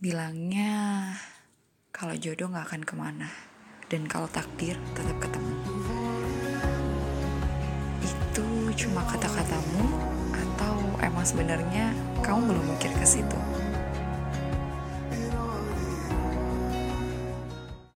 Bilangnya kalau jodoh gak akan ke mana dan kalau takdir tetap ketemu. Itu cuma kata-katamu atau emang sebenarnya kamu belum mikir ke situ?